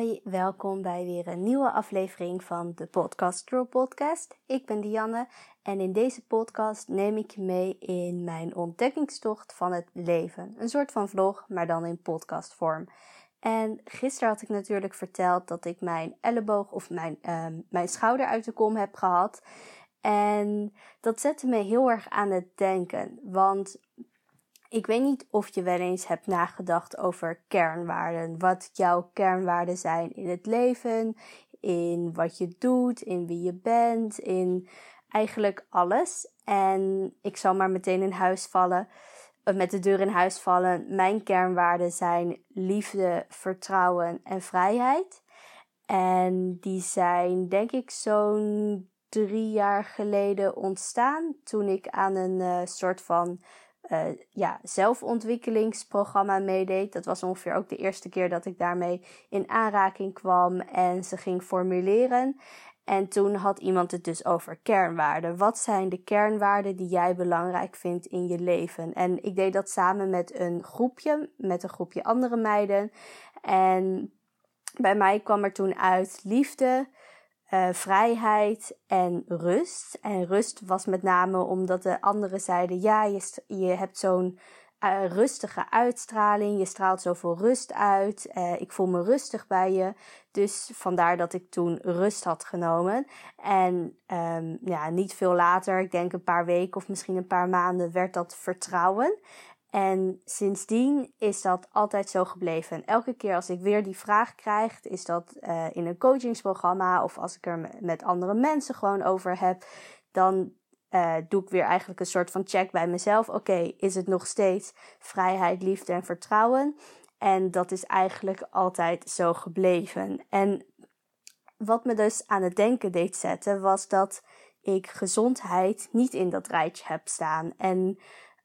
Hoi, welkom bij weer een nieuwe aflevering van de Podcast Girl Podcast. Ik ben Dianne en in deze podcast neem ik je mee in mijn ontdekkingstocht van het leven. Een soort van vlog, maar dan in podcastvorm. En gisteren had ik natuurlijk verteld dat ik mijn elleboog of mijn, um, mijn schouder uit de kom heb gehad. En dat zette me heel erg aan het denken. Want ik weet niet of je wel eens hebt nagedacht over kernwaarden. Wat jouw kernwaarden zijn in het leven, in wat je doet, in wie je bent, in eigenlijk alles. En ik zal maar meteen in huis vallen, eh, met de deur in huis vallen. Mijn kernwaarden zijn liefde, vertrouwen en vrijheid. En die zijn denk ik zo'n drie jaar geleden ontstaan toen ik aan een uh, soort van uh, ja, zelfontwikkelingsprogramma meedeed. Dat was ongeveer ook de eerste keer dat ik daarmee in aanraking kwam en ze ging formuleren. En toen had iemand het dus over kernwaarden. Wat zijn de kernwaarden die jij belangrijk vindt in je leven? En ik deed dat samen met een groepje, met een groepje andere meiden. En bij mij kwam er toen uit liefde, uh, vrijheid en rust. En rust was met name omdat de anderen zeiden: ja, je, je hebt zo'n uh, rustige uitstraling, je straalt zoveel rust uit, uh, ik voel me rustig bij je. Dus vandaar dat ik toen rust had genomen. En um, ja, niet veel later, ik denk een paar weken of misschien een paar maanden, werd dat vertrouwen. En sindsdien is dat altijd zo gebleven. En elke keer als ik weer die vraag krijg, is dat uh, in een coachingsprogramma of als ik er met andere mensen gewoon over heb, dan uh, doe ik weer eigenlijk een soort van check bij mezelf. Oké, is het nog steeds vrijheid, liefde en vertrouwen? En dat is eigenlijk altijd zo gebleven. En wat me dus aan het denken deed zetten, was dat ik gezondheid niet in dat rijtje heb staan. En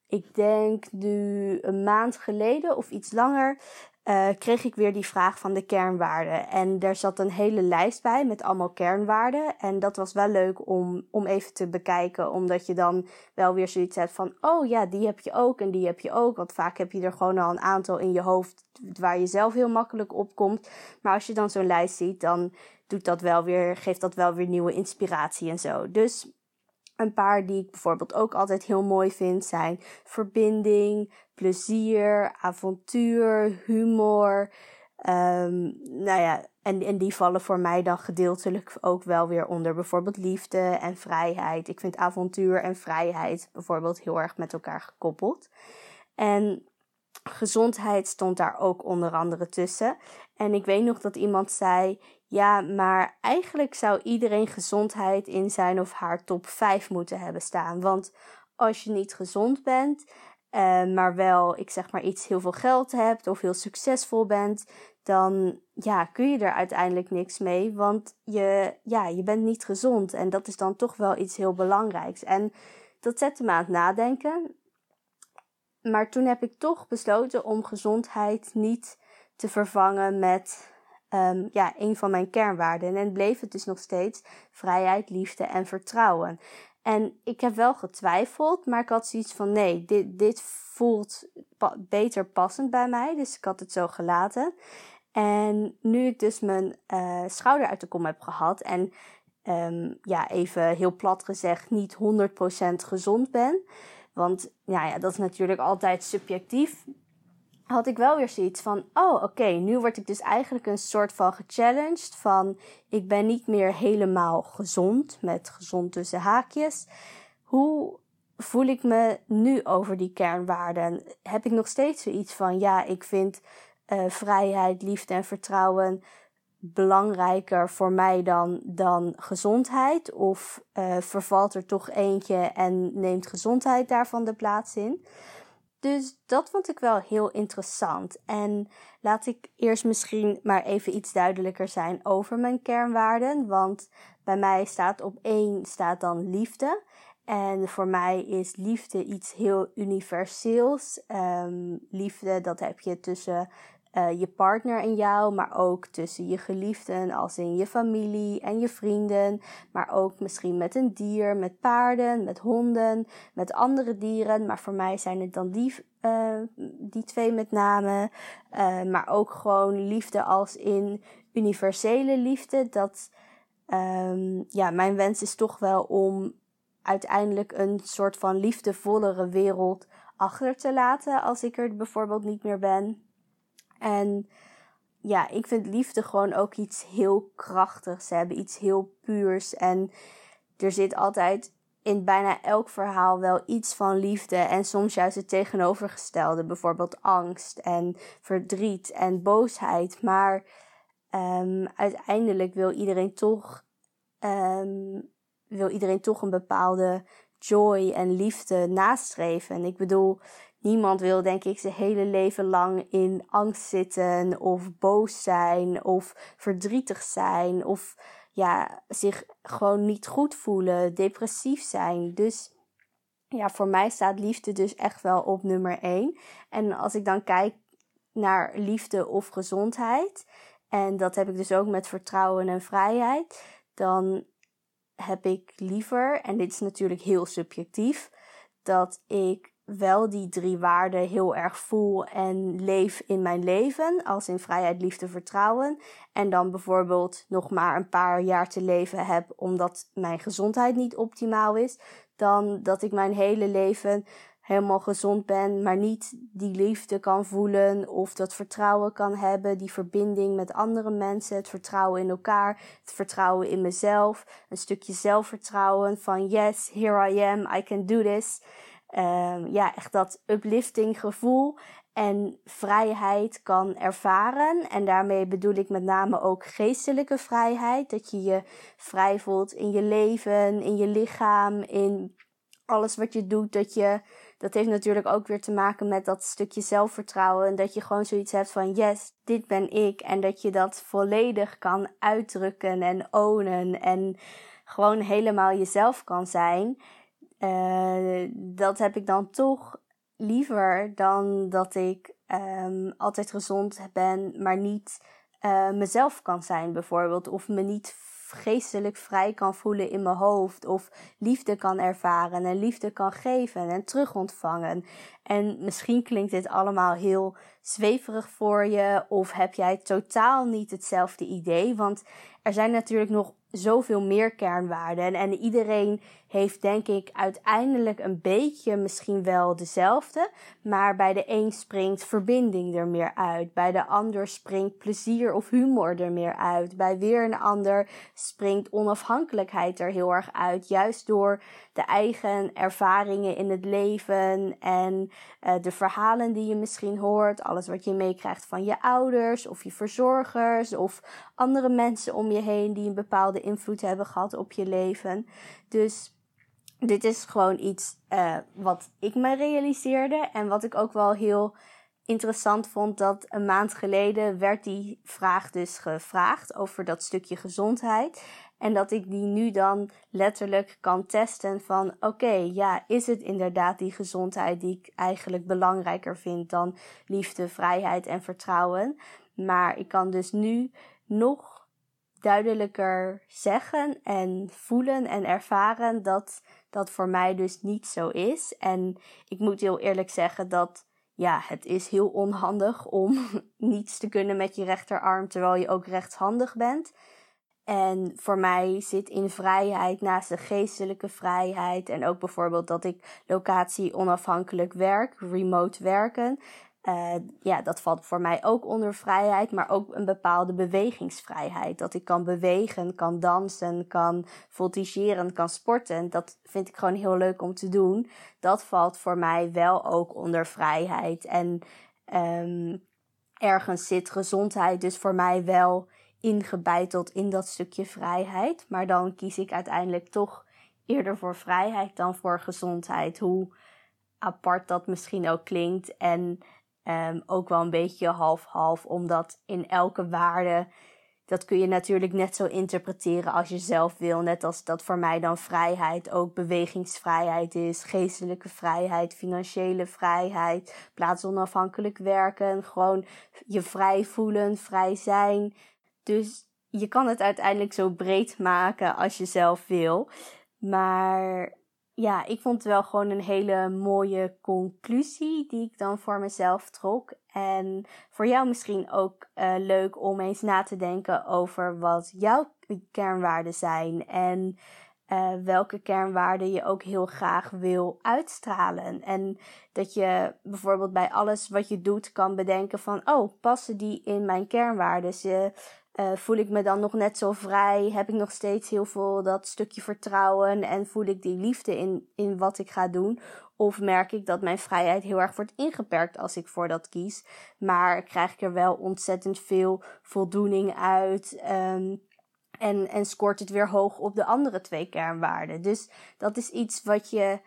ik denk nu een maand geleden of iets langer, uh, kreeg ik weer die vraag van de kernwaarden. En daar zat een hele lijst bij met allemaal kernwaarden. En dat was wel leuk om, om even te bekijken, omdat je dan wel weer zoiets hebt van: oh ja, die heb je ook en die heb je ook. Want vaak heb je er gewoon al een aantal in je hoofd waar je zelf heel makkelijk op komt. Maar als je dan zo'n lijst ziet, dan doet dat wel weer, geeft dat wel weer nieuwe inspiratie en zo. Dus een paar die ik bijvoorbeeld ook altijd heel mooi vind zijn verbinding, plezier, avontuur, humor. Um, nou ja, en, en die vallen voor mij dan gedeeltelijk ook wel weer onder bijvoorbeeld liefde en vrijheid. Ik vind avontuur en vrijheid bijvoorbeeld heel erg met elkaar gekoppeld. En gezondheid stond daar ook onder andere tussen. En ik weet nog dat iemand zei: ja, maar eigenlijk zou iedereen gezondheid in zijn of haar top 5 moeten hebben staan. Want als je niet gezond bent, uh, maar wel, ik zeg maar iets, heel veel geld hebt of heel succesvol bent, dan ja, kun je er uiteindelijk niks mee. Want je, ja, je bent niet gezond. En dat is dan toch wel iets heel belangrijks. En dat zette me aan het nadenken. Maar toen heb ik toch besloten om gezondheid niet te vervangen met um, ja, een van mijn kernwaarden. En bleef het dus nog steeds vrijheid, liefde en vertrouwen. En ik heb wel getwijfeld, maar ik had zoiets van nee, dit, dit voelt beter passend bij mij. Dus ik had het zo gelaten. En nu ik dus mijn uh, schouder uit de kom heb gehad en um, ja, even heel plat gezegd niet 100% gezond ben. Want ja, ja, dat is natuurlijk altijd subjectief had ik wel weer zoiets van: oh, oké, nu word ik dus eigenlijk een soort van gechallenged. Van ik ben niet meer helemaal gezond, met gezond tussen haakjes. Hoe voel ik me nu over die kernwaarden? Heb ik nog steeds zoiets van: ja, ik vind uh, vrijheid, liefde en vertrouwen belangrijker voor mij dan, dan gezondheid? Of uh, vervalt er toch eentje en neemt gezondheid daarvan de plaats in? Dus dat vond ik wel heel interessant. En laat ik eerst misschien maar even iets duidelijker zijn over mijn kernwaarden. Want bij mij staat op één staat dan liefde. En voor mij is liefde iets heel universeels. Um, liefde, dat heb je tussen uh, je partner en jou, maar ook tussen je geliefden, als in je familie en je vrienden, maar ook misschien met een dier, met paarden, met honden, met andere dieren. Maar voor mij zijn het dan die, uh, die twee met name. Uh, maar ook gewoon liefde als in universele liefde. Dat, um, ja, mijn wens is toch wel om uiteindelijk een soort van liefdevollere wereld achter te laten als ik er bijvoorbeeld niet meer ben. En ja, ik vind liefde gewoon ook iets heel krachtigs hebben, iets heel puurs. En er zit altijd in bijna elk verhaal wel iets van liefde en soms juist het tegenovergestelde, bijvoorbeeld angst en verdriet en boosheid. Maar um, uiteindelijk wil iedereen toch, um, wil iedereen toch een bepaalde joy en liefde nastreven. En ik bedoel, Niemand wil, denk ik, zijn hele leven lang in angst zitten of boos zijn of verdrietig zijn of ja, zich gewoon niet goed voelen, depressief zijn. Dus ja, voor mij staat liefde dus echt wel op nummer één. En als ik dan kijk naar liefde of gezondheid, en dat heb ik dus ook met vertrouwen en vrijheid, dan heb ik liever, en dit is natuurlijk heel subjectief, dat ik wel die drie waarden heel erg voel en leef in mijn leven, als in vrijheid, liefde, vertrouwen. En dan bijvoorbeeld nog maar een paar jaar te leven heb omdat mijn gezondheid niet optimaal is, dan dat ik mijn hele leven helemaal gezond ben, maar niet die liefde kan voelen of dat vertrouwen kan hebben, die verbinding met andere mensen, het vertrouwen in elkaar, het vertrouwen in mezelf, een stukje zelfvertrouwen van yes, here I am, I can do this. Um, ja, echt dat uplifting gevoel en vrijheid kan ervaren. En daarmee bedoel ik met name ook geestelijke vrijheid. Dat je je vrij voelt in je leven, in je lichaam, in alles wat je doet. Dat je, dat heeft natuurlijk ook weer te maken met dat stukje zelfvertrouwen. En dat je gewoon zoiets hebt van yes, dit ben ik. En dat je dat volledig kan uitdrukken en ownen. En gewoon helemaal jezelf kan zijn. Uh, dat heb ik dan toch liever dan dat ik um, altijd gezond ben, maar niet uh, mezelf kan zijn, bijvoorbeeld. Of me niet geestelijk vrij kan voelen in mijn hoofd. Of liefde kan ervaren en liefde kan geven en terug ontvangen. En misschien klinkt dit allemaal heel zweverig voor je. Of heb jij totaal niet hetzelfde idee. Want er zijn natuurlijk nog zoveel meer kernwaarden. En iedereen heeft denk ik uiteindelijk een beetje misschien wel dezelfde. Maar bij de een springt verbinding er meer uit. Bij de ander springt plezier of humor er meer uit. Bij weer een ander springt onafhankelijkheid er heel erg uit. Juist door de eigen ervaringen in het leven en uh, de verhalen die je misschien hoort. Alles wat je meekrijgt van je ouders of je verzorgers of andere mensen om je heen die een bepaalde invloed hebben gehad op je leven. Dus dit is gewoon iets uh, wat ik me realiseerde en wat ik ook wel heel interessant vond dat een maand geleden werd die vraag dus gevraagd over dat stukje gezondheid. En dat ik die nu dan letterlijk kan testen van oké, ja, is het inderdaad die gezondheid die ik eigenlijk belangrijker vind dan liefde, vrijheid en vertrouwen. Maar ik kan dus nu nog duidelijker zeggen en voelen en ervaren dat dat voor mij dus niet zo is. En ik moet heel eerlijk zeggen dat ja, het is heel onhandig om niets te kunnen met je rechterarm terwijl je ook rechtshandig bent. En voor mij zit in vrijheid naast de geestelijke vrijheid en ook bijvoorbeeld dat ik locatie onafhankelijk werk, remote werken. Uh, ja, dat valt voor mij ook onder vrijheid, maar ook een bepaalde bewegingsvrijheid. Dat ik kan bewegen, kan dansen, kan voltigeren, kan sporten. Dat vind ik gewoon heel leuk om te doen. Dat valt voor mij wel ook onder vrijheid. En um, ergens zit gezondheid dus voor mij wel ingebeiteld in dat stukje vrijheid. Maar dan kies ik uiteindelijk toch eerder voor vrijheid dan voor gezondheid. Hoe apart dat misschien ook klinkt. En um, ook wel een beetje half-half, omdat in elke waarde dat kun je natuurlijk net zo interpreteren als je zelf wil. Net als dat voor mij dan vrijheid ook bewegingsvrijheid is, geestelijke vrijheid, financiële vrijheid, plaatsonafhankelijk werken, gewoon je vrij voelen, vrij zijn. Dus je kan het uiteindelijk zo breed maken als je zelf wil. Maar ja, ik vond het wel gewoon een hele mooie conclusie die ik dan voor mezelf trok. En voor jou misschien ook uh, leuk om eens na te denken over wat jouw kernwaarden zijn. En uh, welke kernwaarden je ook heel graag wil uitstralen. En dat je bijvoorbeeld bij alles wat je doet kan bedenken van, oh, passen die in mijn kernwaarden? Uh, uh, voel ik me dan nog net zo vrij? Heb ik nog steeds heel veel dat stukje vertrouwen en voel ik die liefde in, in wat ik ga doen? Of merk ik dat mijn vrijheid heel erg wordt ingeperkt als ik voor dat kies? Maar krijg ik er wel ontzettend veel voldoening uit? Um, en, en scoort het weer hoog op de andere twee kernwaarden? Dus dat is iets wat je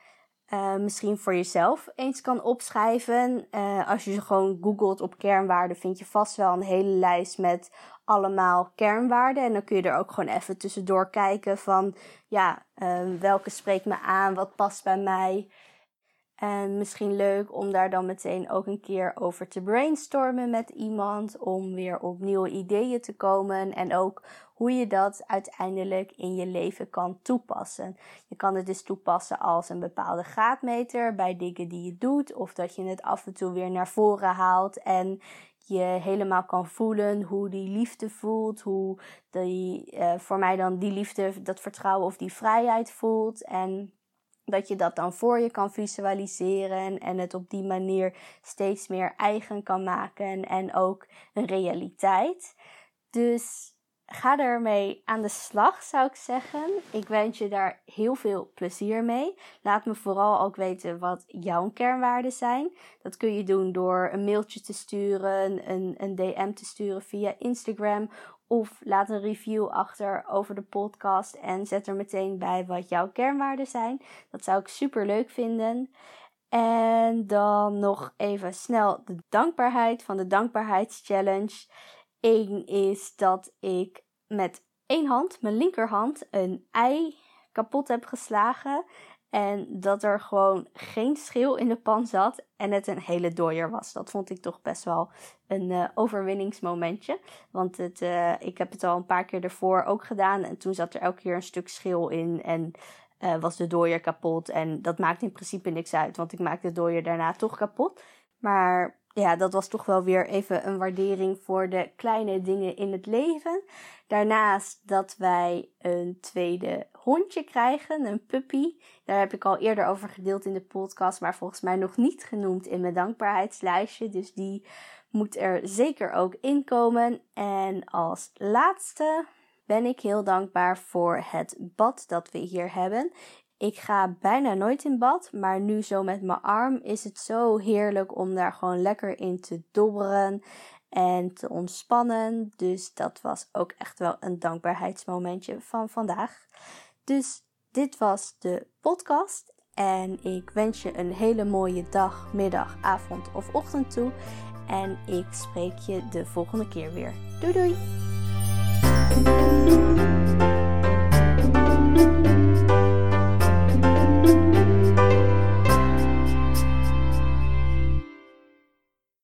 uh, misschien voor jezelf eens kan opschrijven. Uh, als je gewoon googelt op kernwaarden, vind je vast wel een hele lijst met allemaal kernwaarden. En dan kun je er ook gewoon even tussendoor kijken van, ja, uh, welke spreekt me aan, wat past bij mij. En misschien leuk om daar dan meteen ook een keer over te brainstormen met iemand. Om weer op nieuwe ideeën te komen. En ook hoe je dat uiteindelijk in je leven kan toepassen. Je kan het dus toepassen als een bepaalde graadmeter bij dingen die je doet. Of dat je het af en toe weer naar voren haalt en je helemaal kan voelen hoe die liefde voelt. Hoe die, uh, voor mij dan die liefde, dat vertrouwen of die vrijheid voelt. En dat je dat dan voor je kan visualiseren en het op die manier steeds meer eigen kan maken en ook een realiteit. Dus ga ermee aan de slag, zou ik zeggen. Ik wens je daar heel veel plezier mee. Laat me vooral ook weten wat jouw kernwaarden zijn. Dat kun je doen door een mailtje te sturen, een, een DM te sturen via Instagram. Of laat een review achter over de podcast en zet er meteen bij wat jouw kernwaarden zijn. Dat zou ik super leuk vinden. En dan nog even snel de dankbaarheid van de dankbaarheidschallenge. Eén is dat ik met één hand, mijn linkerhand, een ei kapot heb geslagen. En dat er gewoon geen schil in de pan zat en het een hele dooier was. Dat vond ik toch best wel een uh, overwinningsmomentje. Want het, uh, ik heb het al een paar keer ervoor ook gedaan. En toen zat er elke keer een stuk schil in. En uh, was de dooier kapot. En dat maakt in principe niks uit. Want ik maak de dooier daarna toch kapot. Maar ja, dat was toch wel weer even een waardering voor de kleine dingen in het leven. Daarnaast dat wij een tweede hondje krijgen, een puppy. Daar heb ik al eerder over gedeeld in de podcast, maar volgens mij nog niet genoemd in mijn dankbaarheidslijstje. Dus die moet er zeker ook in komen. En als laatste ben ik heel dankbaar voor het bad dat we hier hebben. Ik ga bijna nooit in bad, maar nu zo met mijn arm is het zo heerlijk om daar gewoon lekker in te dobberen en te ontspannen. Dus dat was ook echt wel een dankbaarheidsmomentje van vandaag. Dus dit was de podcast. En ik wens je een hele mooie dag, middag, avond of ochtend toe. En ik spreek je de volgende keer weer. Doei doei!